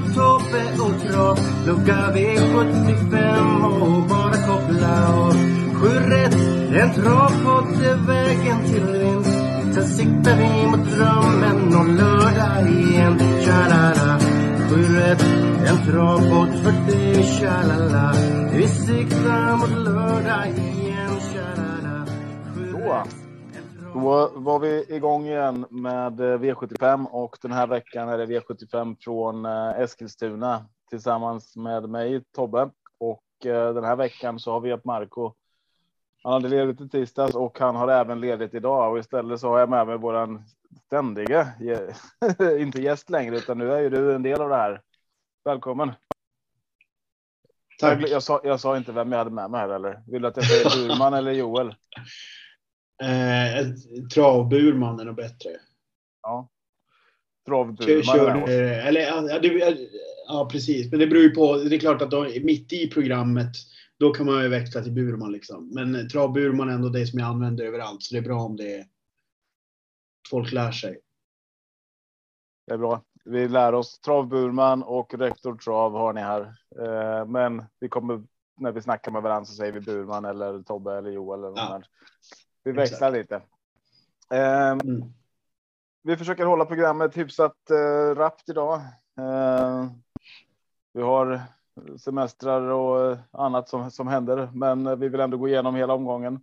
Tobbe och Trav Lucka V75 och bara koppla av. Sju rätt, en travpodd är vägen till vinst. Sen siktar vi mot drömmen om lördag igen. Tja-la-la. Sju rätt, en travpodd för dig Tja-la-la. Vi siktar mot lördag igen. Då var vi igång igen med eh, V75 och den här veckan är det V75 från eh, Eskilstuna tillsammans med mig Tobbe och eh, den här veckan så har vi haft Marco. Han hade ledigt i tisdags och han har även ledigt idag och istället så har jag med mig våran ständiga, inte gäst längre utan nu är ju du en del av det här. Välkommen. Tack. Jag, jag, sa, jag sa inte vem jag hade med mig här eller vill du att jag säger Burman eller Joel? Eh, Travburman är nog bättre. Ja. Kör, Travburman. kör, ja. eh, eller, ja, det, ja, precis. Men det beror ju på. Det är klart att då, mitt i programmet, då kan man ju växla till Burman liksom. Men Travburman är ändå det som jag använder överallt. Så det är bra om det folk lär sig. Det är bra. Vi lär oss Travburman och Rektor Trav har ni här. Eh, Men vi kommer när vi snackar med varandra så säger vi Burman eller Tobbe eller Joel. Eller någon Ja. Vi växlar lite. Eh, Mm. Vi försöker hålla programmet hyfsat eh, rappt idag. Eh, vi har semestrar och eh, annat som, som händer, men eh, vi vill ändå gå igenom hela omgången.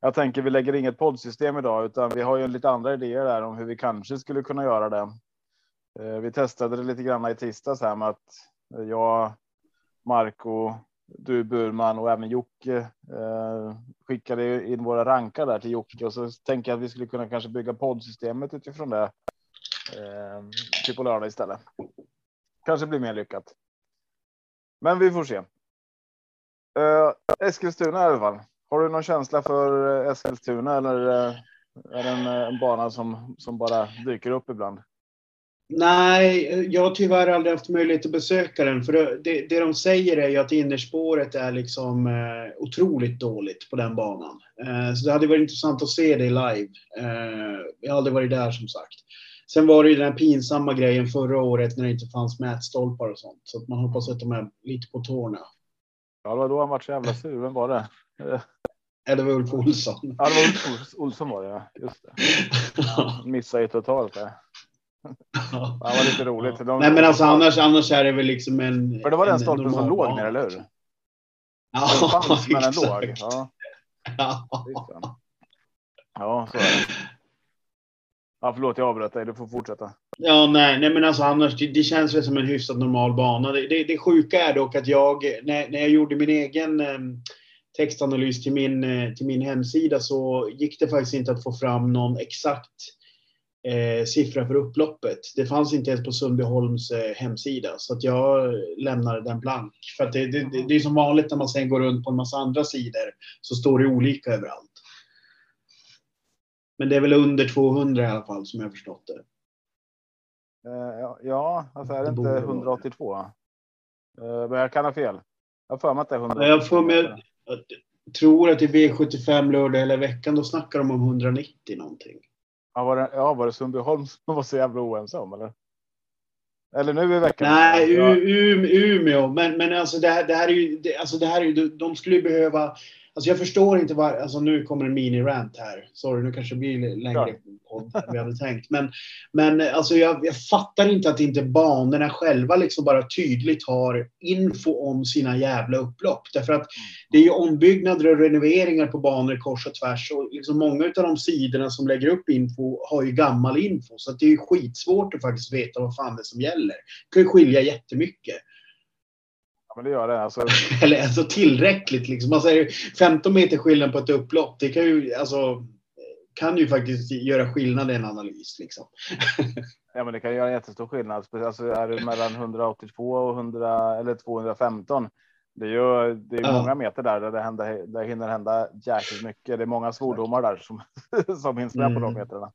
Jag tänker vi lägger inget poddsystem idag, utan vi har ju lite andra idéer där om hur vi kanske skulle kunna göra det. Vi testade det lite grann i tisdags här med att jag, Marco, du Burman och även Jocke skickade in våra rankar där till Jocke och så tänker jag att vi skulle kunna kanske bygga poddsystemet utifrån det. Eh, typ på lördag istället. Kanske blir mer lyckat. Men vi får se. Eh, Eskilstuna i alla fall. Har du någon känsla för eh, Eskilstuna eller eh, är det en, en bana som, som bara dyker upp ibland? Nej, jag har tyvärr aldrig haft möjlighet att besöka den. För det, det, de säger är ju att innerspåret är liksom eh, otroligt dåligt på den banan. Eh, så det hade varit intressant att se det live. Eh, jag har aldrig varit där som sagt. Sen var det ju den här pinsamma grejen förra året när det inte fanns mätstolpar och sånt. Så att man hoppas att de är lite på tårna. Ja, det var då han var så jävla sur. Vem var det? Eh, Eller var Ulf Olsson. Ja, det var Ulf Olsson var det. Ja. Just det. Missade ju totalt det. Det var lite roligt. De, Nej men alltså annars, annars är det väl liksom en... För det var den en stolpen som låg ner, eller hur? Den Ja, fanns, men den låg. Ja, Ja. ja, så är det. Ja, förlåt, jag avbröt dig. Du får fortsätta. Ja, nej, nej men alltså annars, det, det känns väl som en hyfsat normal bana. Det, det, det sjuka är dock att jag, när, när jag gjorde min egen eh, textanalys till min, eh, till min hemsida så gick det faktiskt inte att få fram någon exakt eh, siffra för upploppet. Det fanns inte ens på Sundbyholms eh, hemsida så att jag lämnade den blank. För det, det, det, är som vanligt när man sen går runt på en massa andra sidor så står det olika överallt. Men det är väl under 200 i alla fall som jag förstått det. Eh, ja, alltså är det inte borde vara det. 182? Eh, Men jag kan ha fel. Jag har för mig att det är 182. Jag får med, jag tror att i V75 lördag eller veckan då snackar de om 190 någonting. Ja, var det, ja, var det Sundbyholm som var så jävla oense om, eller? Eller nu i veckan? Nej. U- Umeå. Men, men alltså det här, det här är ju, det, alltså det här är ju, de skulle ju behöva, alltså jag förstår inte var, alltså nu kommer en mini-rant här. Sorry, nu kanske det blir längre podd än vi hade tänkt. Men, men alltså jag, jag fattar inte att inte banorna själva liksom bara tydligt har info om sina jävla upplopp. Därför att det är ju ombyggnader och renoveringar på banor kors och tvärs. Och liksom många av de sidorna som lägger upp info har ju gammal info. Så att det är ju skitsvårt att faktiskt veta vad fan det är som gäller. Det kan ju skilja jättemycket. Men det gör det. Alltså, Eller alltså tillräckligt liksom. Man säger 15 meter skillnad på ett upplopp. Det kan ju alltså kan ju faktiskt göra skillnad i en analys. Liksom. Ja, men det kan göra en jättestor skillnad. Alltså är det mellan 182 och 100 eller 215. Det är ju det är Ja. många meter där, där det, händer, där hinner hända jäkligt mycket. Det är många svordomar där som, som hinns med på de Mm. metrarna.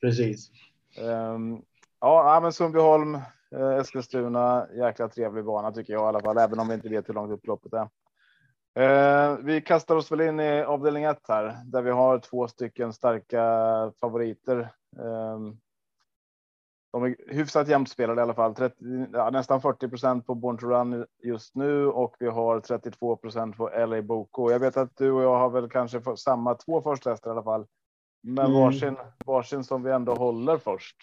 Precis. Ehm, ja, men Sundbyholm, Eskilstuna, jäkla trevlig bana tycker jag i alla fall, även om vi inte vet hur långt upploppet är. Eh, vi kastar oss väl in i avdelning 1 här, där vi har två stycken starka favoriter. Ehm, de är hyfsat jämnt spelade i alla fall. 30, ja, nästan 40% på Born to Run just nu och vi har 32% på LA Boko. Jag vet att du och jag har väl kanske samma två första hästar i alla fall. Men Mm. varsin, varsin som vi ändå håller först.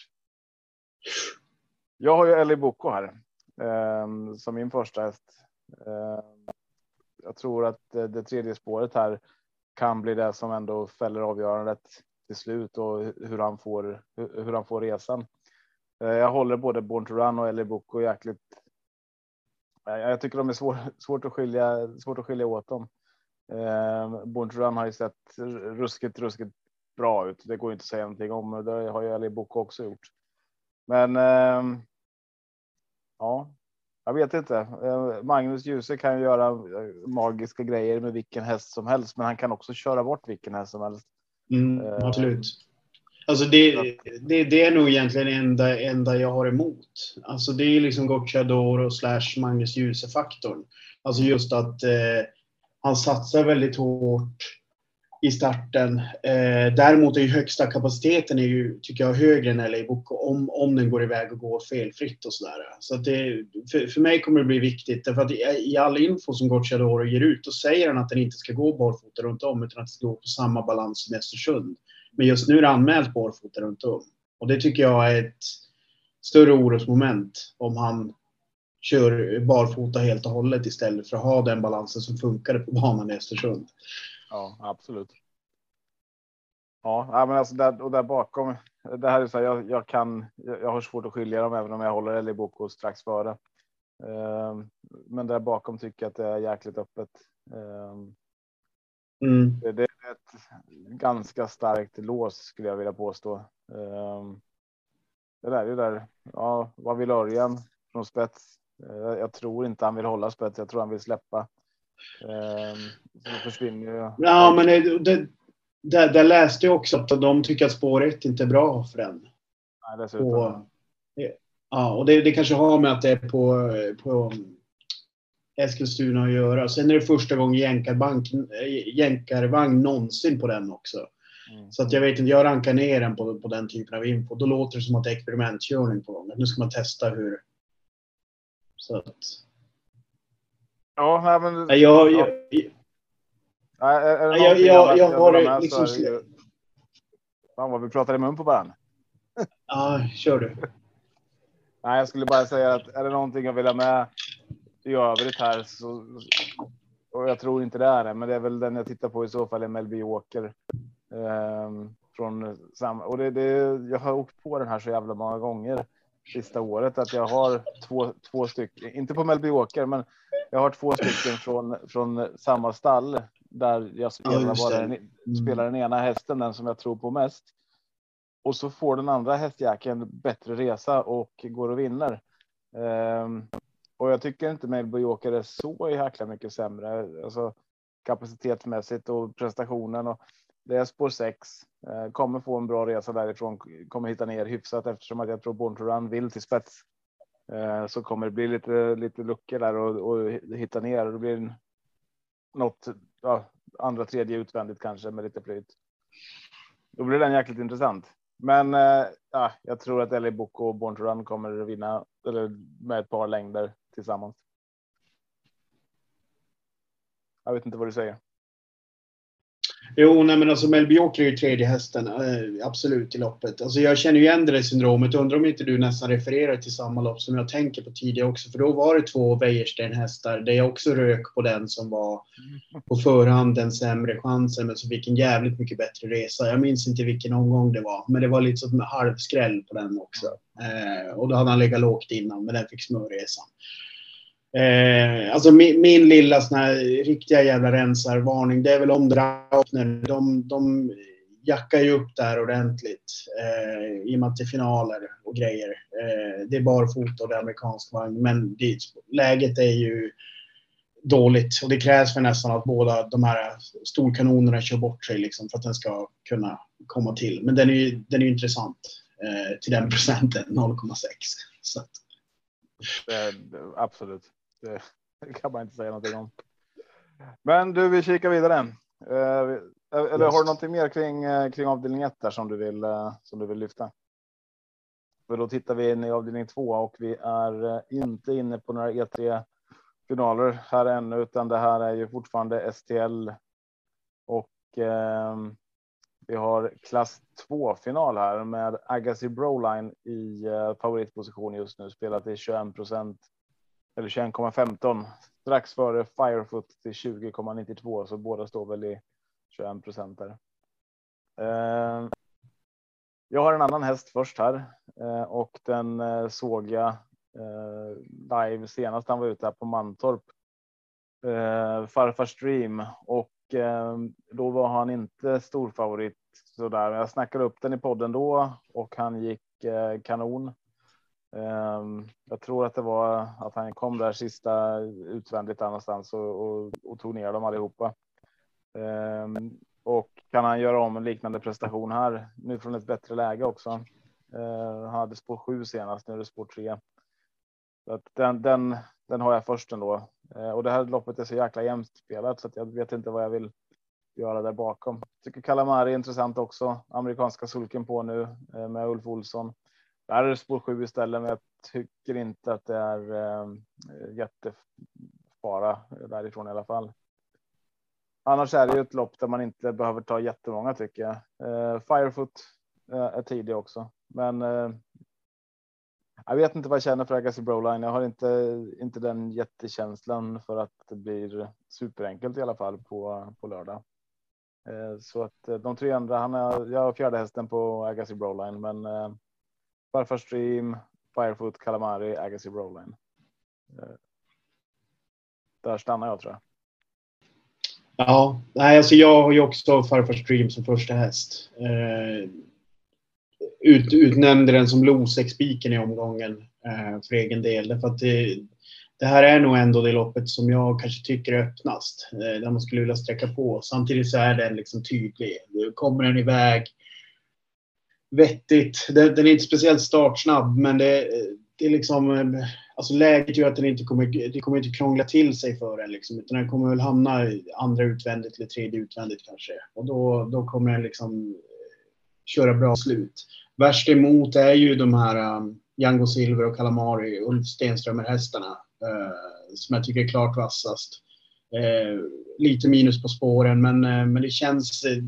Jag har ju Ellie Boko här eh, som min första häst. Eh, jag tror att det, det tredje spåret här kan bli det som ändå fäller avgörandet till slut och hur han får hur, hur han får resan. Eh, Jag håller både Born to Run och Ellie Boko jäkligt. eh, Jag tycker de är svår, svårt att skilja, svårt att skilja åt dem. Eh, Born to Run har ju sett ruskigt, ruskigt bra ut. Det går inte att säga någonting om det har ju Ellie Boko också gjort. Men. ehm, ja, jag vet inte. Eh, Magnus Djuse kan ju göra eh, magiska grejer med vilken häst som helst, men han kan också köra bort vilken häst som helst. Mm, Eh, absolut. Alltså det, det, det är nog egentligen enda, enda jag har emot. Alltså det är liksom Gocciadoro slash Magnus Djuse-faktorn. Alltså just att eh, han satsar väldigt hårt i starten. Eh, däremot är ju högsta kapaciteten är ju, tycker jag, högre än LA Boko om, om den går iväg och går felfritt och sådär. Så att det, för, för mig kommer det bli viktigt. Därför att i, i all info som Gocciadoro ger ut, då säger han att den inte ska gå barfota runt om utan att det ska gå på samma balans som i Östersund. Men just nu är det anmält barfota runt om. Och det tycker jag är ett större orosmoment om han kör barfota helt och hållet istället för att ha den balansen som funkade på banan i Östersund. Ja, absolut. Ja, men alltså där och där bakom. Det här är så här, jag, jag kan. Jag, har svårt att skilja dem även om jag håller Eli Boko strax före. Ehm, men där bakom tycker jag att det är jäkligt öppet. Ehm, Mm. det, det är ett ganska starkt lås skulle jag vilja påstå. Ehm, det där är ju där. Ja, vad vill Örjan från spets? Eh, jag tror inte han vill hålla spets. Jag tror han vill släppa. Ehm, så försvinner ju. Ja, men det, där, där läste jag också att de tycker att spår 1 inte är bra för den. Nej, dessutom. På, ja, och det, det kanske har med att det är på, på Eskilstuna att göra. Sen är det första gången jänkarbank, jänkarvagn någonsin på den också. Mm. Så att jag vet inte, jag rankar ner den på, på den typen av info. Då låter det som att det är experimentkörning på gång. Nu ska man testa hur... Så att... Ja, men. Nej, Jag, jag, Nej, är, det jag- jag vill har liksom är Fan vad vi pratar i mun på varandra. ja, kör du. Nej, jag skulle bara säga att är det någonting jag vill ha med i övrigt här så. Och jag tror inte det är det, men det är väl den jag tittar på i så fall Melby Walker. Ehm, från samma och det, det. Jag har åkt på den här så jävla många gånger sista året att jag har två, två stycken, inte på Melby Walker, men jag har två stycken från från samma stall där jag spelar just bara den, Mm. spelar den ena hästen, den som jag tror på mest. Och så får den andra hästjäkeln bättre resa och går och vinner. Ehm, och jag tycker inte Melby Joker är så jäkla mycket sämre, alltså kapacitetsmässigt och prestationen. Och det är spår 6, eh, kommer få en bra resa därifrån, kommer hitta ner hyfsat eftersom att jag tror Born to Run vill till spets. Eh, så kommer det bli lite, lite luckor där och, och hitta ner och det blir något, ja, andra, tredje utvändigt kanske med lite flyt. Då blir den jäkligt intressant. Men eh, ja, jag tror att Eli Boko och Born to Run kommer att vinna eller med ett par längder tillsammans. Jag vet inte vad du säger. Jo, nej, men alltså Melby Joker är ju tredje hästen, eh, absolut, i loppet. Alltså jag känner ju igen det där syndromet. Undrar om inte du nästan refererar till samma lopp som jag tänker på tidigare också. För då var det två Wäjersten-hästar där jag också rök på den som var på förhand den sämre chansen, men som fick en jävligt mycket bättre resa. Jag minns inte vilken omgång det var, men det var lite som en halvskräll på den också. Eh, och då hade han legat lågt innan, men den fick smörresan. Eh, alltså min, min lilla sån här riktiga jävla rensarvarning, det är väl om Draupner. De, de jackar ju upp där ordentligt eh, i och med att det är finaler och grejer. Eh, det är barfota och det är amerikansk vagn, men det, läget är ju dåligt och det krävs för nästan att båda de här storkanonerna kör bort sig liksom för att den ska kunna komma till. Men den är ju, den är ju intressant eh, till den procenten 0,6. Så absolut, det kan man inte säga någonting om. Men du, vi kikar vidare. Eh, eller har du någonting mer kring eh, kring avdelning 1 där som du vill eh, som du vill lyfta? För då tittar vi in i avdelning 2 och vi är inte inne på några E3 finaler här ännu, utan det här är ju fortfarande STL och eh, vi har klass 2 final här med Agassi Broline i eh, favoritposition just nu spelat i 21 procent eller 21,15 strax före Firefoot till 20,92 så båda står väl i 21 procent där. Eh, jag har en annan häst först här eh, och den eh, såg jag eh, live senast han var ute här på Mantorp. Eh, Farfar Stream och eh, då var han inte storfavorit så där. Jag snackade upp den i podden då och han gick kanon. Ehm, jag tror att det var att han kom där sista utvändigt någonstans och, och, och tog ner dem allihopa. Ehm, och kan han göra om en liknande prestation här nu från ett bättre läge också? Ehm, han hade spår 7 senast, nu är det spår 3. Den, den, den har jag först ändå. Och det här loppet är så jäkla jämnt spelat så att jag vet inte vad jag vill göra där bakom. Tycker Kalamari är intressant också. Amerikanska sulken på nu eh, med Ulf Olsson. Där är det spår 7 istället, men jag tycker inte att det är eh, jättefara därifrån i alla fall. Annars är det ju ett lopp där man inte behöver ta jättemånga tycker jag. Eh, Firefoot eh, är tidig också, men eh, jag vet inte vad jag känner för Agassi Broline. Jag har inte, inte den jättekänslan för att det blir superenkelt i alla fall på, på lördag. Eh, så att eh, de tre andra, han är, jag har fjärde hästen på Agassi Broline, men eh, Farfar Stream, Firefoot, Calamari, Agassi Broline. Eh, där stannar jag tror jag. Ja, nej, alltså jag har ju också Farfar Stream som första häst. Eh, ut, utnämnde den som Losexpiken i omgången eh, för egen del. Därför att det, det, här är nog ändå det loppet som jag kanske tycker är öppnast. Eh, där man skulle vilja sträcka på. Samtidigt så är den liksom tydlig. Kommer den iväg vettigt. Den, den är inte speciellt startsnabb, men det, det är liksom alltså läget gör att den inte kommer, det kommer inte krångla till sig för den liksom, utan den kommer väl hamna andra utvändigt eller tredje utvändigt kanske. Och då, då kommer den liksom eh, köra bra slut. Värst emot är ju de här um, Django Silver och Calamari, Ulf Stenströmer hästarna uh, som jag tycker är klart vassast. Uh, lite minus på spåren, men, uh, men det känns... Uh,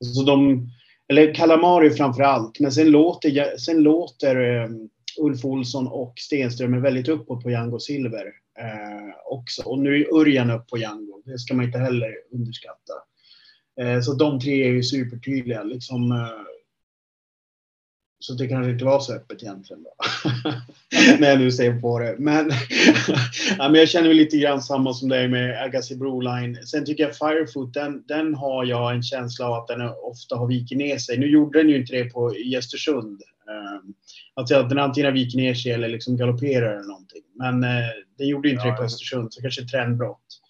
alltså de, eller Calamari framför allt, men sen låter, sen låter um, Ulf Olsson och Stenström är väldigt uppåt på Django Silver eh, också. Och nu är Örjan upp på Django. Det ska man inte heller underskatta. Eh, så de tre är ju supertydliga. Liksom, eh, så det kanske inte var så öppet egentligen. Då. När jag nu ser på det. Men, ja, men jag känner väl lite grann samma som dig med Agassi Broline. Sen tycker jag Firefoot, den, den har jag en känsla av att den ofta har vikit ner sig. Nu gjorde den ju inte det på i Östersund. Um, att den antingen viker ner sig eller liksom galopperar eller någonting. Men eh, det gjorde inte ja, det på Östersund, så kanske trendbrott.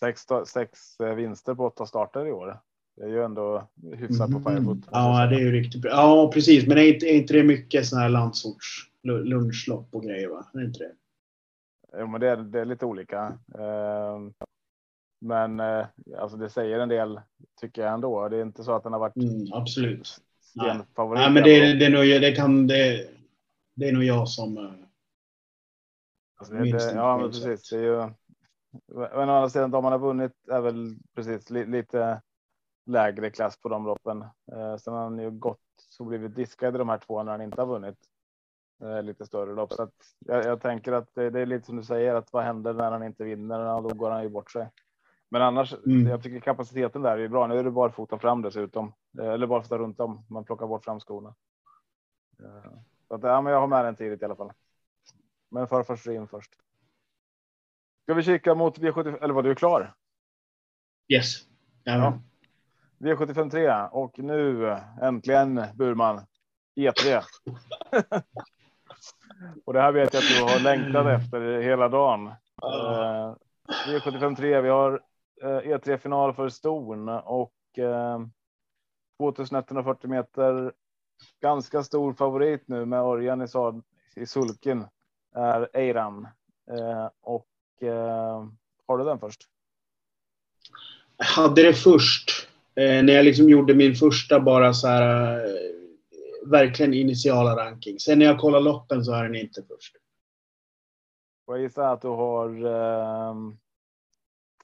Sex, sex eh, vinster på åtta starter i år. Det är ju ändå hyfsat mm. på Firefoot. Ja, det är ju riktigt bra. Ja, precis. Men är inte, är inte det mycket sådana här landsorts lunchlopp och grejer? Va? Är inte det? Jo, men det är, det är lite olika. Eh, men eh, alltså det säger en del tycker jag ändå. Det är inte så att den har varit. Mm, absolut Nej. Nej, men det, det, är nog, det, kan, det, det är nog jag som. Eh, alltså det, det, ja, men precis. Det är ju, men å andra sidan, de man har vunnit är väl precis li, lite lägre klass på de loppen. Eh, sen har han ju gått så blivit diskad i de här två när han inte har vunnit eh, lite större lopp. Så att jag, jag tänker att det, det, är lite som du säger, att vad händer när han inte vinner? Ja, då går han ju bort sig. Men annars, mm. jag tycker kapaciteten där är bra. Nu är det bara fota fram dessutom, eh, eller bara fota runt om. Man plockar bort fram skorna. Eh, så att, ja, men jag har med den tidigt i alla fall. Men för först in först. Ska vi kika mot V75 eller var du klar? Yes. Ja. V75 3 och nu äntligen Burman E3. och det här vet jag att du har längtat efter hela dagen. Uh, V75 3. Vi har uh, E3 final för ston och uh, 2140 meter. Ganska stor favorit nu med Örjan i, i sulken är Eiram uh, och uh, har du den först? Jag hade det först eh, när jag liksom gjorde min första bara så här eh, verkligen initiala ranking. Sen när jag kollar loppen så är den inte först. Jag gissar att du har eh,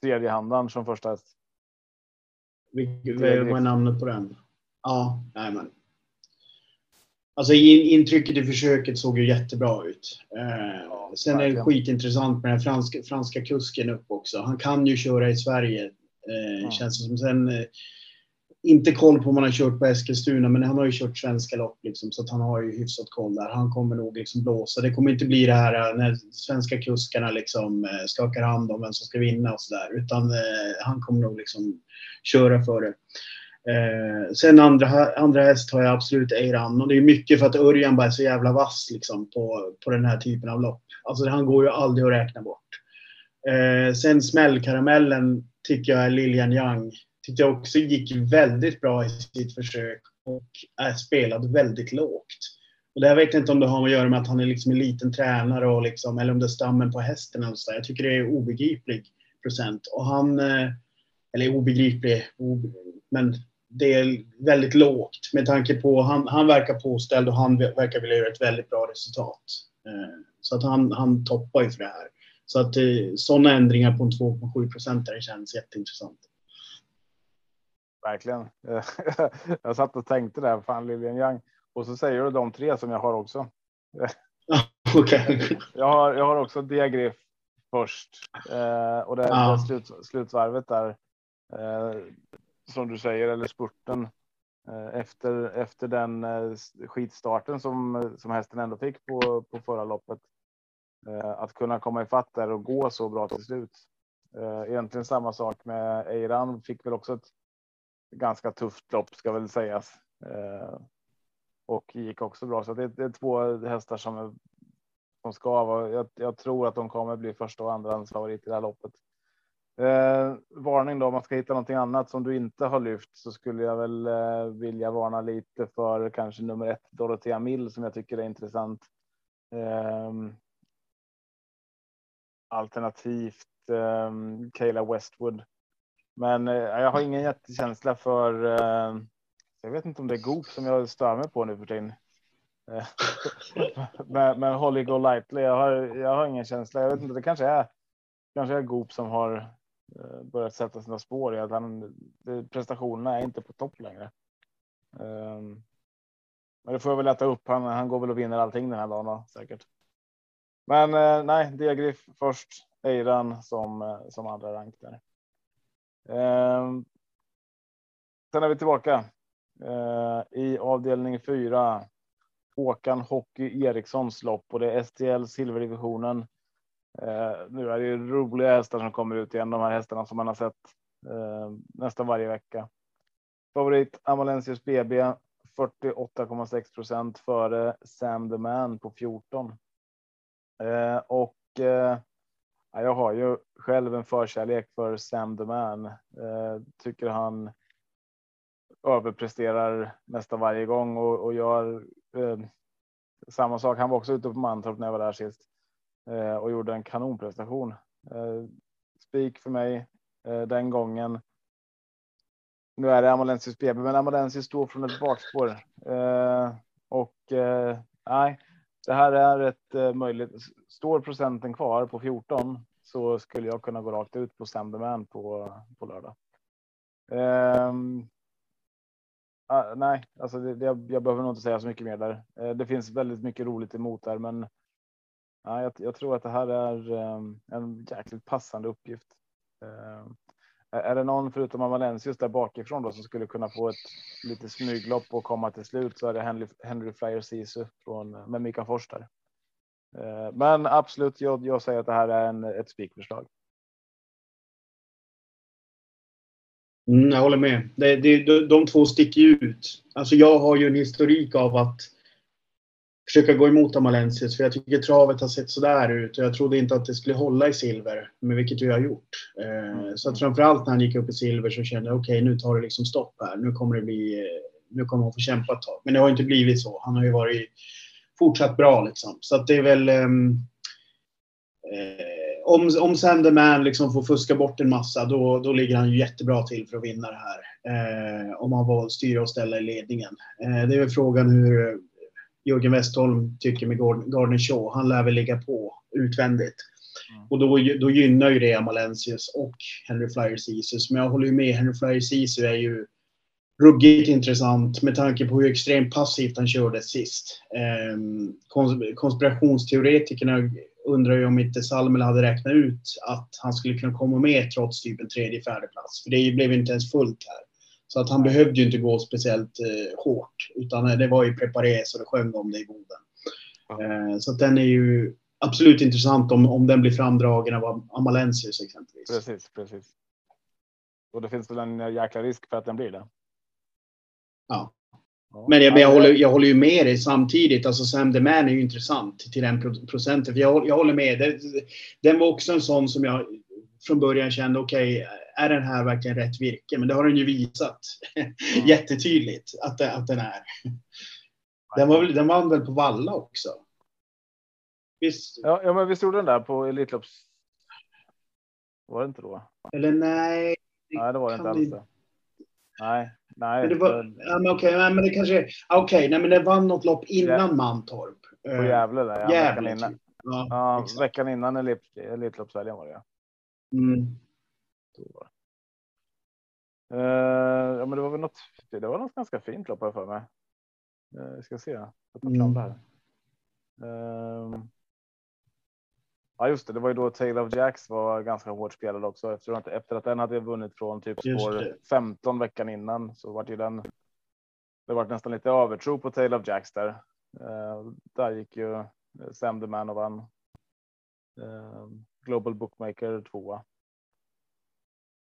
tredjehandan som första häst. Vilket, vad är namnet på den? Ja, nej men. Alltså intrycket i försöket såg ju jättebra ut. Eh, ja, sen är det skitintressant med den franska, franska kusken upp också. Han kan ju köra i Sverige. Eh, ja. Känns det som. Sen eh, inte koll på om han har kört på Eskilstuna, men han har ju kört svenska lopp liksom, så att han har ju hyfsat koll där. Han kommer nog liksom blåsa. Det kommer inte bli det här eh, när svenska kuskarna liksom eh, skakar hand om vem som ska vinna och så där, utan eh, han kommer nog liksom köra för det. Eh, sen andra, andra häst har jag absolut Eiran och det är mycket för att Örjan bara är så jävla vass liksom på, på den här typen av lopp. Alltså han går ju aldrig att räkna bort. Eh, sen smällkaramellen tycker jag är Lilian Young tyckte jag också gick väldigt bra i sitt försök och är spelad väldigt lågt. Och det här vet jag inte om det har att göra med att han är liksom en liten tränare och liksom, eller om det är stammen på hästen. Och så Jag tycker det är obegriplig procent. Och han, eh, eller obegriplig, men det är väldigt lågt med tanke på han, han verkar påställd och han verkar vilja göra ett väldigt bra resultat. Eh, så att han, han toppar ju för det här. Så att eh, sådana ändringar på en 2,7 procentare känns jätteintressant. Verkligen. jag satt och tänkte där, fan Lilian Young. Och så säger du de tre som jag har också. okay. jag, har, jag har också Diagriff först. Eh, och det, ja. slut, slutsvarvet där. Eh, som du säger, eller spurten. Eh, efter, efter den skitstarten som, som hästen ändå fick på, på förra loppet. Att kunna komma ifatt där och gå så bra till slut. Egentligen samma sak med Eiran. Fick väl också ett ganska tufft lopp ska väl sägas. Eh, och gick också bra. Så det, det är två hästar som, som ska vara. Jag, jag, tror att de kommer bli första och andra favorit i det här loppet. Eh, varning då, om man ska hitta någonting annat som du inte har lyft så skulle jag väl eh, vilja varna lite för kanske nummer ett Dorothea Mill som jag tycker är intressant. Eh, alternativt eh, Kayla Westwood men eh, jag har ingen jättekänsla för. Eh, jag vet inte om det är Goop som jag stör mig på nu för tiden. Eh, men, men Holly Go Lightly, jag har, jag har ingen känsla. Jag vet inte, det kanske är kanske är Goop som har eh, börjat sätta sina spår i att han prestationerna är inte på topp längre. Um, men det får jag väl äta upp. Han, han går väl och vinner allting den här dagen då, säkert. Men eh, nej, Diagriff först, Eiran som eh, som andra rank där. Ehm, sen är vi tillbaka eh, i avdelning 4. Håkan Hockey Erikssons lopp och det är STL silverdivisionen. Eh, nu är det ju roliga hästar som kommer ut igen. De här hästarna som man har sett eh, nästan varje vecka. Favorit Amalensius BB 48,6 procent före Sam the Man på 14. Eh, och eh, jag har ju själv en förkärlek för Sam the Man. Eh, tycker han överpresterar nästan varje gång och, och gör eh, samma sak. Han var också ute på Mantorp när jag var där sist eh, och gjorde en kanonprestation. Eh, spik för mig eh, den gången. Nu är det Amalensius BB, men Amalensius står från ett bakspår eh, och eh, nej, det här är ett eh, möjligt. Står procenten kvar på 14 så skulle jag kunna gå rakt ut på Sanderman på på lördag. Um, uh, nej, alltså det, det, jag behöver nog inte säga så mycket mer där. Uh, det finns väldigt mycket roligt emot där, men uh, jag, jag, tror att det här är um, en jäkligt passande uppgift. Ehm, är det någon förutom Amalensius där bakifrån då som skulle kunna få ett lite smyglopp och komma till slut så är det Henry, Henry Flyer Sisu från eh, med Mika Fors där. Eh, men absolut, jag, jag säger att det här är en, ett spikförslag. Mm, jag håller med. Det, det, de, de två sticker ju ut. Alltså jag har ju en historik av att försöka gå emot Amalensius för jag tycker travet har sett sådär ut och jag trodde inte att det skulle hålla i silver, men vilket vi har gjort. Eh, så att framförallt när han gick upp i silver så kände jag okej, okay, nu tar det liksom stopp här. Nu kommer det bli, eh, nu kommer han få kämpa ett tag. Men det har inte blivit så. Han har ju varit fortsatt bra liksom. Så att det är väl um, om, om Sanderman liksom får fuska bort en massa, då, då ligger han ju jättebra till för att vinna det här. Eh, om han får styra och ställa i ledningen. Eh, det är väl frågan hur Jörgen Westholm tycker med Gardner Shaw. Han lär väl ligga på utvändigt. Mm. Och då, då gynnar ju det Amalensius och Henry Flyer Cesus. Men jag håller ju med. Henry Flyer Cesus är ju ruggigt intressant med tanke på hur extremt passivt han körde sist. Eh, konspirationsteoretikerna undrar ju om inte Salmela hade räknat ut att han skulle kunna komma med trots typ en tredje, fjärde plats. För det blev inte ens fullt här. Så att han behövde ju inte gå speciellt eh, hårt. Utan det var ju preparé så det sjöng om det i Boden. Eh, så att den är ju absolut intressant om, om den blir framdragen av Amalensius exempelvis. Precis, precis. Och det finns väl en jäkla risk för att den blir det. Ja. Men jag, jag, håller, jag håller ju med dig samtidigt. Alltså Sam the Man är ju intressant till den procenten. Jag, jag håller med. Den var också en sån som jag från början kände, okej, okay, är den här verkligen rätt virke? Men det har den ju visat mm. jättetydligt att, att den är. Den, var väl, den vann väl på Valla också? Visst? Ja, ja men visst gjorde den där på Elitlopps... Var det inte då? Eller nej. Nej, det var det inte alls det. Nej, nej. Men det var, ja, men okej, okay, men det kanske, okej, okay, men det vann något lopp innan ja. Mantorp. På Gävle där, ja. Gävle, veckan innan. Typ. Ja, ja veckan innan Elitloppshelgen var det Mm. Uh, ja, men det var väl något. Det var något ganska fint lopp för mig. Uh, vi ska se. Jag tar fram mm. det här. Uh, ja, just det. Det var ju då Tale of Jacks var ganska hårt spelad också efter att efter att den hade vunnit från typ spår 15 veckan innan så var det ju den. Det var nästan lite övertro på Tale of Jacks där. Uh, där gick ju Sam the Man och vann. Global Bookmaker tvåa.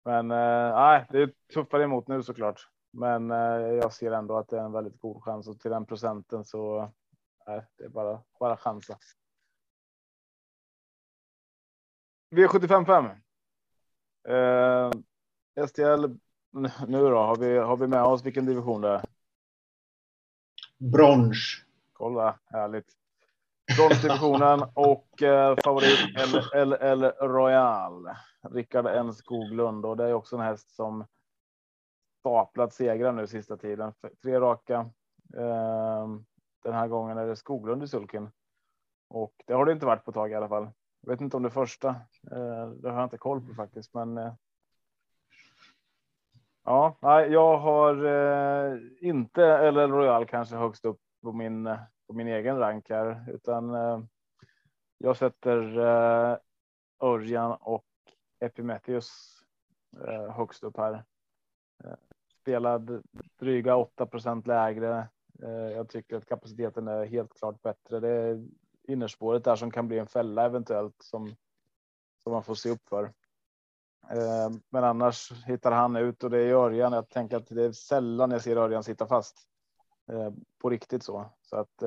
Men eh, nej, det är tuffare emot nu såklart. Men eh, jag ser ändå att det är en väldigt god chans och till den procenten så nej, det är bara bara chansa. V75 5. Eh, STL. Nu då har vi har vi med oss vilken division det är? Brons. Kolla härligt. Bronsdivisionen och eh, favorit LL Royal. Rickard N Skoglund och det är också en häst som staplat segrar nu sista tiden. Tre raka. Eh, den här gången är det Skoglund i sulken och det har det inte varit på tag i alla fall. Jag vet inte om det första. Eh, det har jag inte koll på faktiskt, men. Eh, ja, jag har eh, inte LL Royal kanske högst upp på min eh, på min egen rank här, utan eh, jag sätter eh, Örjan och Epimetheus eh, högst upp här. Eh, spelad dryga 8 lägre. Eh, jag tycker att kapaciteten är helt klart bättre. Det är innerspåret där som kan bli en fälla eventuellt som som man får se upp för. Eh, men annars hittar han ut och det är Örjan. Jag tänker att det är sällan jag ser Örjan sitta fast på riktigt så så att.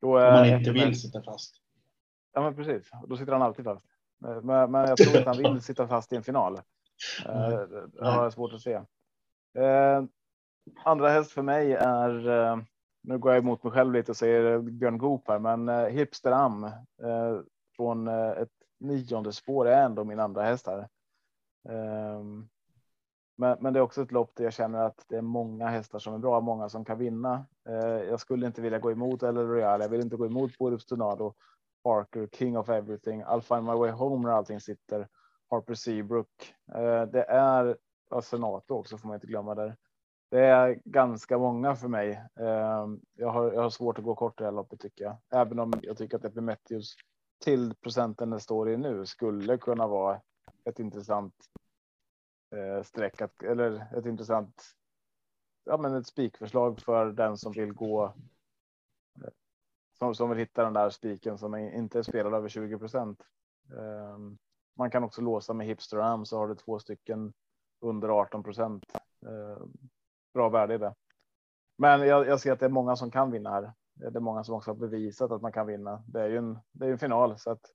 Då är, Om man inte vill sitta fast. Ja, men precis. Då sitter han alltid fast. Men, men jag tror inte han vill sitta fast i en final. Eh, det har jag svårt att se. Eh, andra häst för mig är. Eh, nu går jag emot mig själv lite och säger Björn Goop här, men Hipster Am från ett nionde spår är ändå min andra häst här. Men, men det är också ett lopp där jag känner att det är många hästar som är bra, många som kan vinna. Eh, jag skulle inte vilja gå emot eller Royal. Jag vill inte gå emot Borups Tornado Parker, King of Everything, I'll find my way home när allting sitter. Harper Seabrook. Eh, det är Senato också får man inte glömma där. Det är ganska många för mig. Eh, jag har, jag har svårt att gå kort i det här loppet tycker jag, även om jag tycker att Epimetheus till procenten den står i nu skulle kunna vara ett intressant eh, streck att, eller ett intressant. Ja, men ett spikförslag för den som vill gå som, som vill hitta den där spiken som inte är spelad över 20 procent. Eh, man kan också låsa med hipster arm så har du två stycken under 18 procent. Eh, bra värde i det. Men jag, jag, ser att det är många som kan vinna här. Det är många som också har bevisat att man kan vinna. Det är ju en, det är en final så att.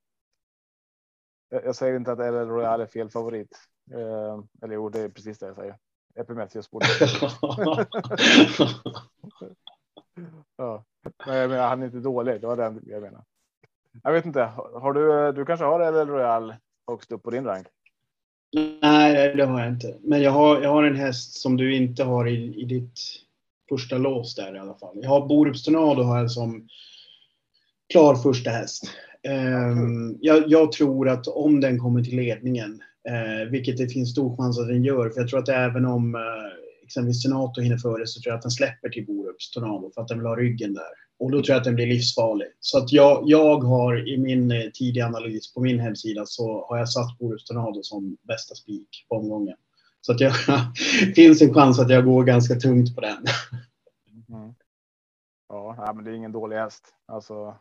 Jag, jag säger inte att El Royale är fel favorit. Eh, eller jo, det är precis det jag säger. Epimetheus borde. ja, men jag menar, han är inte dålig. Det var det jag menar. Jag vet inte. Har du? Du kanske har El Royal högst upp på din rank? Nej, det har jag inte. Men jag har, jag har en häst som du inte har i, i ditt första lås där i alla fall. Jag har Borups Tornado jag som klar första häst. Um, jag, jag, tror att om den kommer till ledningen, Eh, vilket det finns stor chans att den gör, för jag tror att även om eh, exempelvis Senato hinner före så tror jag att den släpper till Borups Tornado för att den vill ha ryggen där. Och då tror jag att den blir livsfarlig. Så att jag, jag har i min eh, tidiga analys på min hemsida så har jag satt Borups Tornado som bästa spik på omgången. Så att jag, finns en chans att jag går ganska tungt på den. Mm. Ja, men det är ingen dålig häst. Alltså,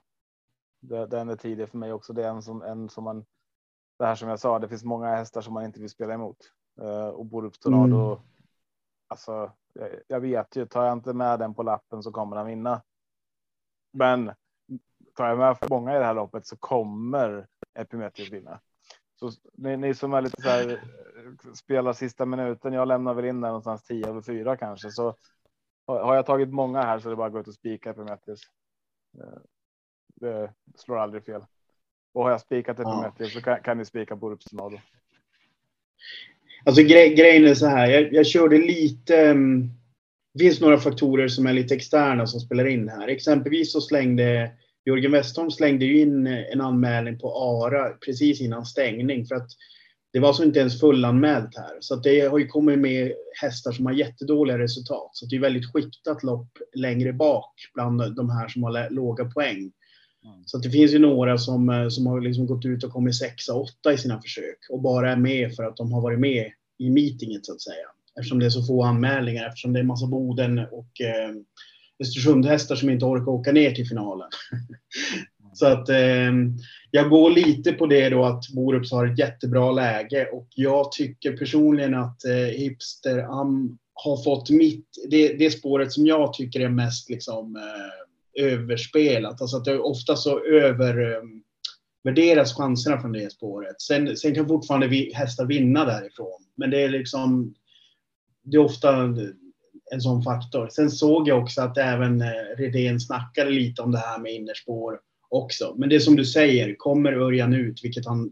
den är tidig för mig också. Det är en som, en som man. Det här som jag sa, det finns många hästar som man inte vill spela emot uh, och Borups Tornado. Mm. Alltså, jag, jag vet ju, tar jag inte med den på lappen så kommer han vinna. Men tar jag med för många i det här loppet så kommer Epimetheus vinna. Så ni, ni, som är lite så här spelar sista minuten. Jag lämnar väl in där någonstans 10 över 4 kanske så har jag tagit många här så det är bara att gå ut och spika Epimetheus. Eh, det slår aldrig fel. Och har jag spikat Epimetheus ja. så kan, kan ni spika Borups Tornado. Alltså gre grejen är så här. Jag, jag körde lite. Um det finns några faktorer som är lite externa som spelar in här. Exempelvis så slängde Jörgen Westholm slängde in en anmälning på ARA precis innan stängning för att det var så inte ens fullanmält här. Så det har ju kommit med hästar som har jättedåliga resultat. Så det är väldigt skiktat lopp längre bak bland de här som har låga poäng. Mm. Så det finns ju några som, som har liksom gått ut och kommit sexa, åtta i sina försök och bara är med för att de har varit med i meetinget så att säga eftersom det är så få anmälningar, eftersom det är massa Boden och eh, Östersundhästar som inte orkar åka ner till finalen. så att eh, jag går lite på det då att Borups har ett jättebra läge och jag tycker personligen att eh, Hipster Am har fått mitt, det, det spåret som jag tycker är mest liksom eh, överspelat. Alltså att det ofta så övervärderas ehm, chanserna från det spåret. Sen, sen kan fortfarande vi, hästar vinna därifrån. Men det är liksom det är ofta en sån faktor. Sen såg jag också att även eh, Redén snackade lite om det här med innerspår också. Men det är som du säger, kommer Örjan ut, vilket han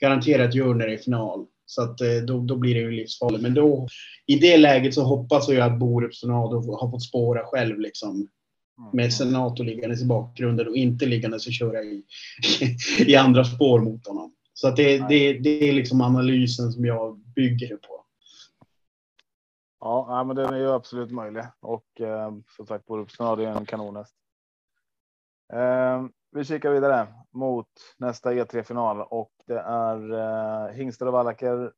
garanterat gör när det är final, så att eh, då, då blir det ju livsfarligt. Men då, i det läget så hoppas jag att Borups Tornado har fått spåra själv liksom. Med Senato liggandes i bakgrunden och inte liggandes och köra i, i andra spår mot honom. Så att det, det, det är liksom analysen som jag bygger det på. Ja, men den är ju absolut möjlig och eh, som sagt Borupsson har en kanonhäst. Eh, vi kikar vidare mot nästa E3 final och det är eh, Hingsted och Wallacker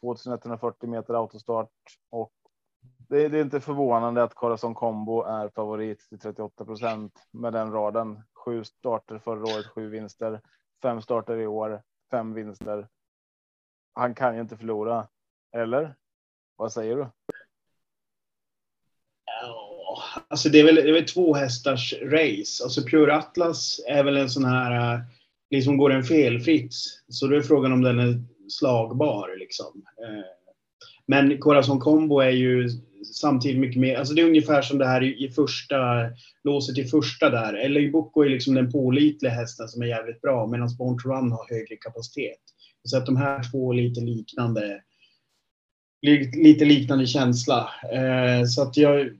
2140 meter autostart och det, det är inte förvånande att Corazon Combo är favorit till 38 procent med den raden. Sju starter förra året, sju vinster, fem starter i år, fem vinster. Han kan ju inte förlora. Eller? Vad säger du? alltså det är väl, det är väl två hästars race. Alltså Pure Atlas är väl en sån här, eh, liksom går den felfritt. Så då är frågan om den är slagbar liksom. Eh, men Corazon Combo är ju samtidigt mycket mer, alltså det är ungefär som det här i, i första, låset i första där. Eller Boko är liksom den pålitliga hästen som är jävligt bra medan Born to Run har högre kapacitet. Så att de här två är lite liknande, lite liknande känsla. Eh, så att jag,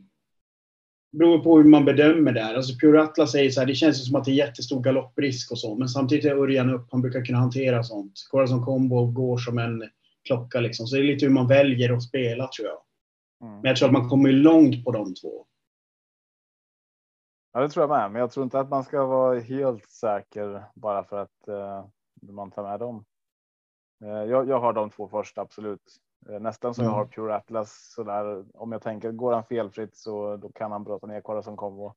beror på hur man bedömer det här. Alltså Pure Atlas säger så här, det känns som att det är jättestor galopprisk och så, men samtidigt är Örjan upp, han brukar kunna hantera sånt. Corazon Combo går som en klocka liksom, så det är lite hur man väljer att spela tror jag. Mm. Men jag tror att man kommer långt på de två. Ja, det tror jag med, men jag tror inte att man ska vara helt säker bara för att uh, man tar med dem. Uh, jag, jag har de två första, absolut. Eh, nästan som mm. jag har Pure Atlas så där. Om jag tänker går han felfritt så då kan han bröta ner Kora som kombo.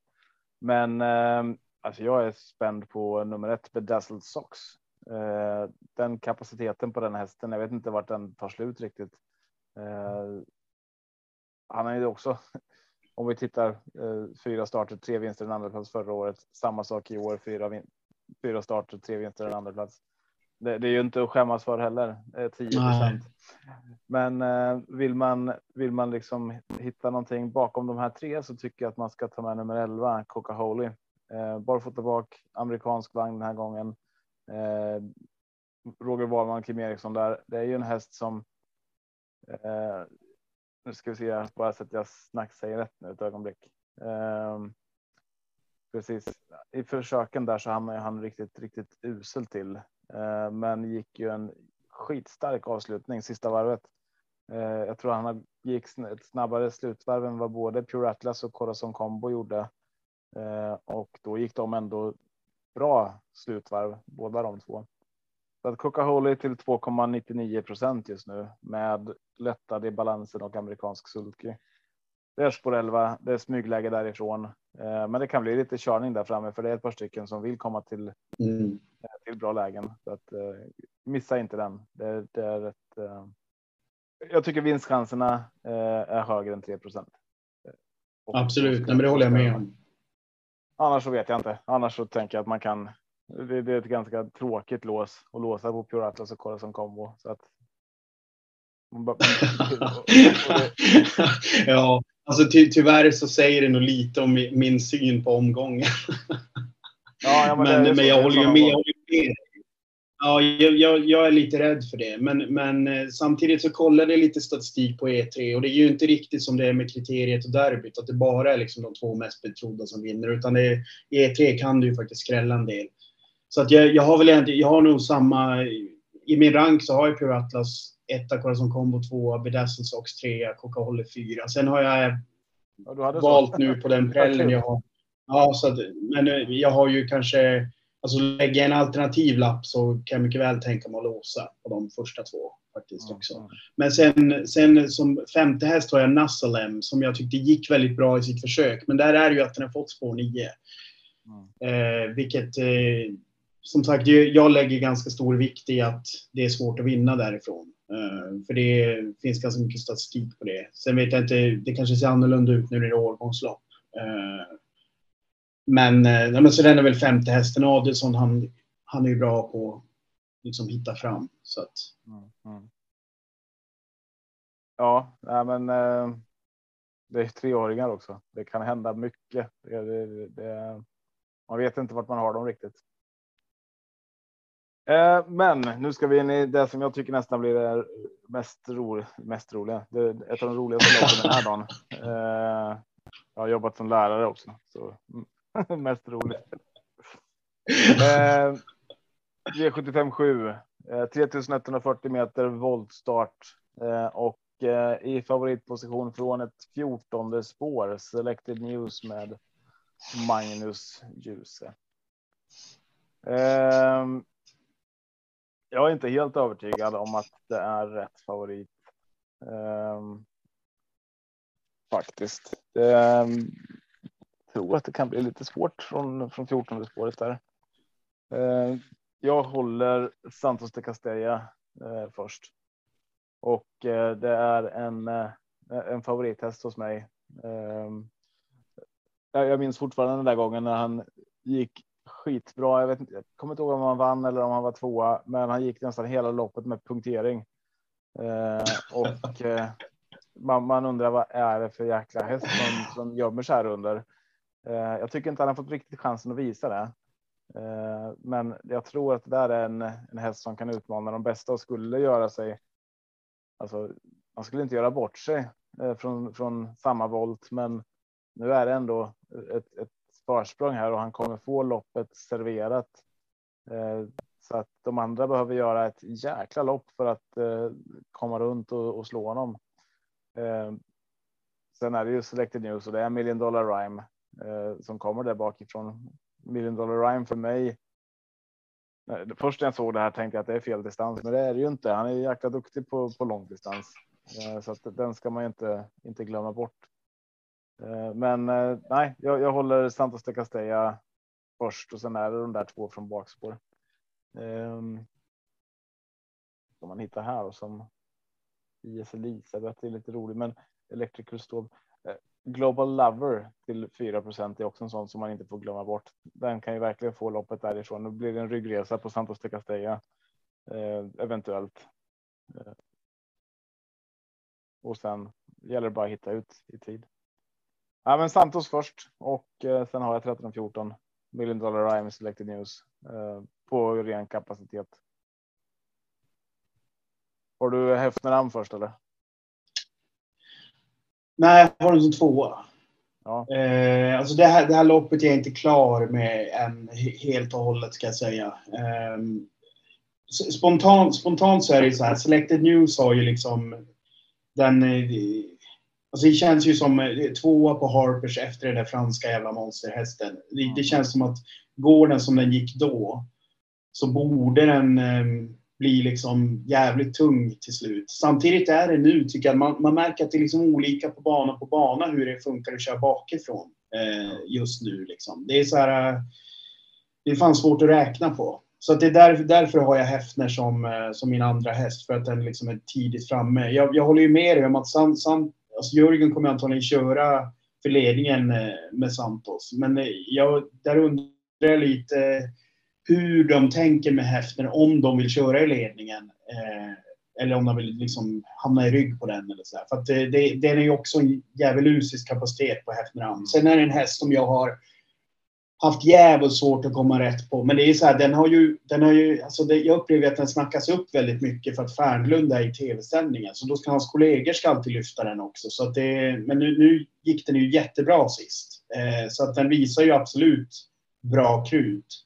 Men eh, alltså jag är spänd på nummer ett Bedazzled Socks. Eh, den kapaciteten på den hästen. Jag vet inte vart den tar slut riktigt. Eh, han är ju också, om vi tittar eh, fyra starter, tre vinster en andra plats förra året. Samma sak i år, fyra, fyra starter, tre vinster en andra plats. Det, det är ju inte att skämmas för heller, 10 procent. Men eh, vill man vill man liksom hitta någonting bakom de här tre så tycker jag att man ska ta med nummer 11 Coca Holy. Eh, barfota bak, amerikansk vagn den här gången. Eh, Roger Wahlman, Kim Eriksson där. Det är ju en häst som. Eh, nu ska vi se bara så att jag snack säger rätt nu ett ögonblick. Um, precis i försöken där så hamnar han riktigt, riktigt usel till, uh, men gick ju en skitstark avslutning sista varvet. Uh, jag tror han gick ett snabbare slutvarv än vad både Pure Atlas och Corazon Combo gjorde. uh, och då gick de ändå bra slutvarv, båda de två. Så att Coca Holy till 2,99 procent just nu med lättad i balansen och amerikansk sulky. Det är spår 11, det är smygläge därifrån, eh, men det kan bli lite körning där framme för det är ett par stycken som vill komma till, mm. till bra lägen. Så att, missa inte den. Det, det är ett, jag tycker vinstchanserna är högre än 3 procent. Absolut, men det håller jag med om. Annars så vet jag inte. Annars så tänker jag att man kan. Det, det är ett ganska tråkigt lås och låsa på Pure Atlas och kolla som kombo så att. ja, alltså ty tyvärr så säger det nog lite om min syn på omgången. ja, ja, men, men, men jag håller ju med. Jag med. Ja, jag, jag, är lite rädd för det. Men, men eh, samtidigt så kollade jag lite statistik på E3 och det är ju inte riktigt som det är med kriteriet och derbyt, att det bara är liksom de två mest betrodda som vinner. Utan är, i E3 kan du ju faktiskt skrälla en del. Så att jag, jag har väl egentligen, jag har nog samma... I min rank så har jag Pure Atlas etta, Corazon Combo tvåa, Bedazzle Sox trea, Coca-Cola fyra. Sen har jag ja, valt så. nu på den prällen jag har. Ja, så att, men eh, jag har ju kanske Alltså lägga en alternativ lapp så kan jag mycket väl tänka mig att låsa på de första två faktiskt också. Mm. Men sen, sen som femte häst har jag Nassalem som jag tyckte gick väldigt bra i sitt försök. Men där är det ju att den har fått spår 9. Mm. Eh, vilket eh, som sagt, jag lägger ganska stor vikt i att det är svårt att vinna därifrån. Eh, för det finns ganska mycket statistik på det. Sen vet jag inte, det kanske ser annorlunda ut nu när det är årgångslopp. Eh, men, eh, men så den är väl femte hästen. Adelsson, han, han är ju bra på att liksom hitta fram. Så att... Mm, mm. Ja, nej, men det är treåringar också. Det kan hända mycket. Det, det, det, man vet inte vart man har dem riktigt. Eh, men nu ska vi in i det som jag tycker nästan blir det mest, ro, mest roliga. Det är ett av de roligaste loppen den här dagen. Eh, jag har jobbat som lärare också. Så. Mest roligt. Eh, V75 7. 3140 meter voltstart eh, och i favoritposition från ett 14 spår. Selected News med Magnus Djuse. Jag är inte helt övertygad om att det är rätt favorit. Um, faktiskt. Det, ehm, tror att det kan bli lite svårt från, från 14 spåret där. Uh, jag håller Santos de Castella uh, eh, först. Och uh, det är en, eh, en favorithäst hos mig. Jag minns fortfarande den där gången när han gick skitbra. Jag, vet inte, jag kommer inte ihåg om han vann eller om han var tvåa, men han gick nästan hela loppet med punktering. Eh, och eh, man, man, undrar vad är det för jäkla häst som, som gömmer sig här under. Eh, jag tycker inte han har fått riktigt chansen att visa det. Eh, men jag tror att det där är en, en häst som kan utmana de bästa och skulle göra sig. Alltså, man skulle inte göra bort sig eh, från, från samma volt, men nu är det ändå ett, ett försprång här och han kommer få loppet serverat. Eh, så att de andra behöver göra ett jäkla lopp för att eh, komma runt och, och slå honom. Eh, sen är det ju Selected News och det är Million Dollar Rhyme som kommer där bakifrån. Million Dollar Rhyme för mig. Först när jag såg det här tänkte jag att det är fel distans, men det är det ju inte. Han är jäkla duktig på, på långdistans så att den ska man ju inte, inte glömma bort. Eh, men eh, nej, jag, jag håller Santos de Castella först och sen är det de där två från bakspår. Um, som man hittar här och som IS Elisabeth är lite rolig, men Electrical Stove. Eh, Global Lover till 4% är också en sån som man inte får glömma bort. Den kan ju verkligen få loppet därifrån. Nu blir det en ryggresa på Santos de Castella eh, eventuellt. Och sen gäller det bara att hitta ut i tid. Ja, men Santos först och eh, sen har jag 13 14 million dollar IM selected news eh, på ren kapacitet. Har du Häftneram först eller? Nej, jag har den som tvåa. Ja. Eh, alltså det, här, det här loppet är jag inte klar med än helt och hållet ska jag säga. Eh, spontant, spontant så är det så här, Selected News har ju liksom den... Alltså det känns ju som eh, tvåa på Harpers efter den där franska jävla monsterhästen. Det, det känns som att går den som den gick då så borde den eh, bli liksom jävligt tung till slut. Samtidigt är det nu tycker jag, man, man märker att det är liksom olika på bana på bana hur det funkar att köra bakifrån eh, just nu. Liksom. Det är så här, eh, det är fan svårt att räkna på. Så att det är därför, därför har jag Häftner som, eh, som min andra häst, för att den liksom är tidigt framme. Jag, jag håller ju med dig om att San, San, alltså Jörgen kommer antagligen köra för ledningen eh, med Santos. Men eh, jag, där undrar jag lite hur de tänker med Häftner, om de vill köra i ledningen. Eh, eller om de vill liksom hamna i rygg på den. Eller så där. För att det, det, den är ju också en djävulusisk kapacitet på Häftner Sen är det en häst som jag har haft jävligt svårt att komma rätt på. Men det är så här, den har ju, den har ju, alltså det, jag upplever att den snackas upp väldigt mycket för att Fernlund är i tv-sändningen. Så då ska hans kollegor ska alltid lyfta den också. Så att det, men nu, nu gick den ju jättebra sist. Eh, så att den visar ju absolut bra krut.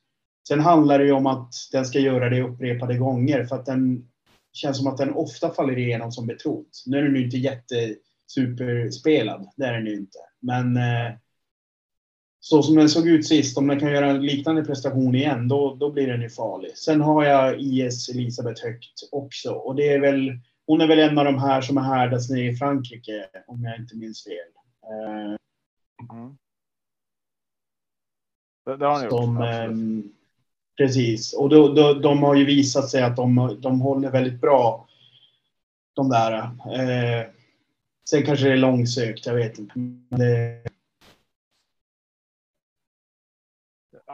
Sen handlar det ju om att den ska göra det upprepade gånger för att den känns som att den ofta faller igenom som betrodd. Nu är den ju inte jättesuperspelad, det är den ju inte. Men eh, så som den såg ut sist, om den kan göra en liknande prestation igen, då, då blir den ju farlig. Sen har jag IS Elisabeth högt också och det är väl, hon är väl en av de här som är härdats nere i Frankrike, om jag inte minns fel. Mm. Det, det har ni som, gjort. absolut. ehm, precis, och då, då, de har ju visat sig att de, de håller väldigt bra. De där. Eh, sen kanske det är långsökt, jag vet inte. Men det,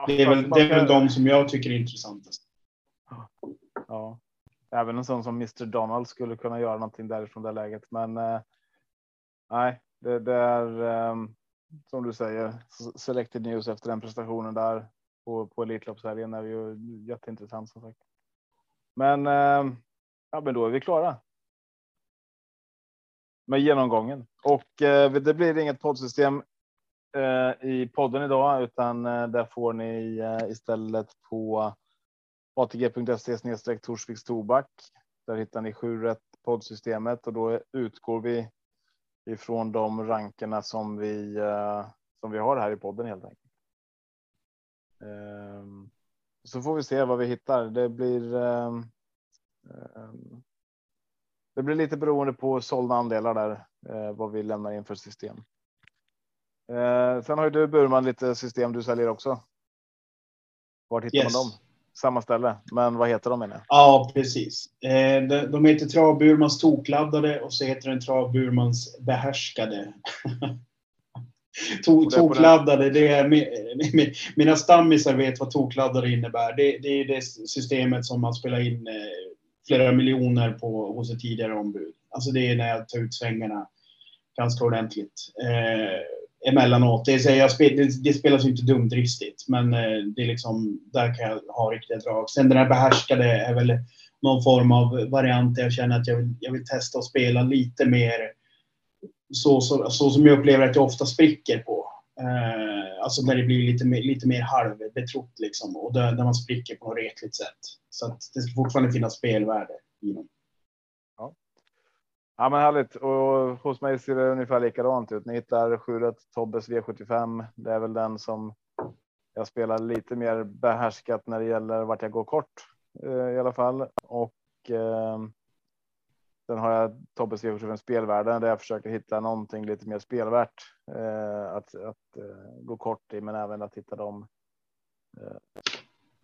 det, är väl, det är väl de som jag tycker är intressantast. Ja, även en sån som Mr Donald skulle kunna göra någonting därifrån det läget. Men eh, nej, det, det är ehm, som du säger selected news efter den prestationen där på, på Elitloppshelgen är ju jätteintressant som sagt. Men ehm, ja, men då är vi klara. Med genomgången och eh, det blir inget poddsystem eh, i podden idag, utan eh, där får ni eh, istället på atg.se snedstreck Torsviks tobak. Där hittar ni sju rätt poddsystemet och då utgår vi ifrån de rankerna som vi eh, som vi har här i podden helt enkelt. Ehm, så får vi se vad vi hittar. Det blir. Ehm, ehm, det blir lite beroende på sålda andelar där eh, vad vi lämnar in för system. Eh, sen har ju du Burman lite system du säljer också. Vart hittar Yes. man dem? Samma ställe, men vad heter de menar jag? Ja, precis. Eh, de, de heter Travburmans tokladdade och så heter den Travburmans behärskade. To, tokladdade, det är mi- mi- mina stammisar vet vad tokladdade innebär. Det, det är det systemet som man spelar in eh, flera miljoner på hos ett tidigare ombud. Alltså det är när jag tar ut svängarna ganska ordentligt. Eh, emellanåt. Det, är, jag spel, det, det spelas ju inte dumdristigt, men eh, det är liksom, där kan jag ha riktiga drag. Sen den här behärskade är väl någon form av variant där jag känner att jag vill, jag vill testa att spela lite mer så, så, så som jag upplever att jag ofta spricker på. Eh, alltså när det blir lite mer, lite mer halvbetrott liksom och där, där man spricker på ett retligt sätt. Så att det ska fortfarande finnas spelvärde i dem. Ja, men härligt. Och hos mig ser det ungefär likadant ut. Ni hittar 7 Tobbes V75. Det är väl den som jag spelar lite mer behärskat när det gäller vart jag går kort eh, i alla fall. Och eh, sen har jag Tobbes V75 spelvärden där jag försöker hitta någonting lite mer spelvärt eh, att, att eh, gå kort i, men även att hitta de. Eh,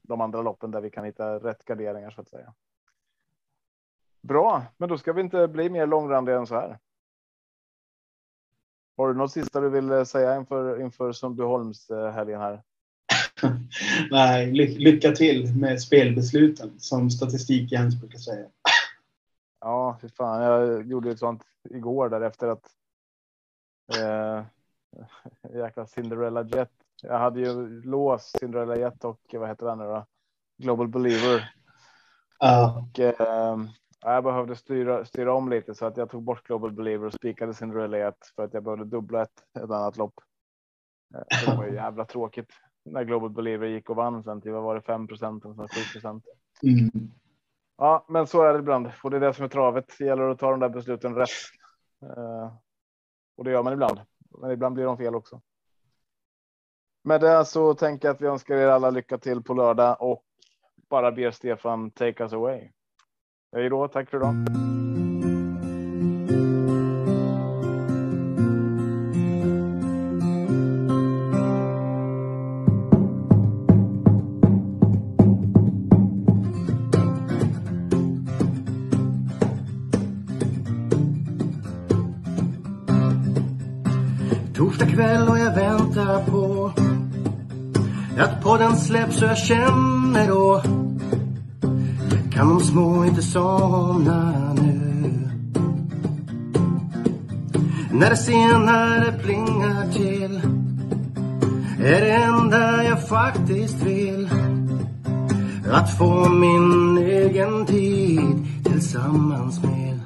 de andra loppen där vi kan hitta rätt garderingar så att säga. Bra, men då ska vi inte bli mer långrandiga än så här. Har du något sista du vill eh, säga inför, inför Sundbyholms eh, helgen här? Nej, ly lycka till med spelbesluten som statistik Jens brukar säga. Ja, för fan. Jag gjorde ett sånt igår där efter att. Eh, jäkla Cinderella Jet. Jag hade ju låst Cinderella Jet och vad heter den nu då? Global Believer. Uh. Och eh, jag behövde styra, styra om lite så att jag tog bort Global Believer och spikade Cinderella Jet för att jag behövde dubbla ett, ett annat lopp. Eh, det var ju jävla tråkigt när Global Believer gick och vann sen till vad var det 5 procent eller 7 procent. Mm. Ja, men så är det ibland och det är det som är travet. Det gäller att ta de där besluten rätt. Uh, och det gör man ibland, men ibland blir de fel också. Med det så tänker jag att vi önskar er alla lycka till på lördag och bara ber Stefan take us away. Hej då, tack för idag. Torsdag kväll och jag väntar på att podden släpps och jag känner då kan de små inte somna nu. När det senare plingar till är det enda jag faktiskt vill. Att få min egen tid tillsammans med.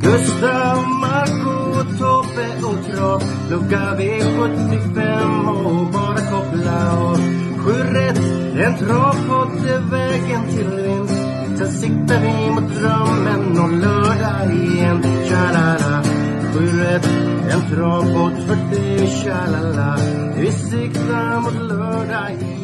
Gustav, Marco, Tobbe och Trav Lucka V75 och bara koppla av Sju rätt, en travpott är vägen till vinst. Sen siktar vi mot drömmen och lördag igen. Tja-la-la. Sju rätt, en travpott för dig Tja-la-la. Vi siktar mot lördag igen.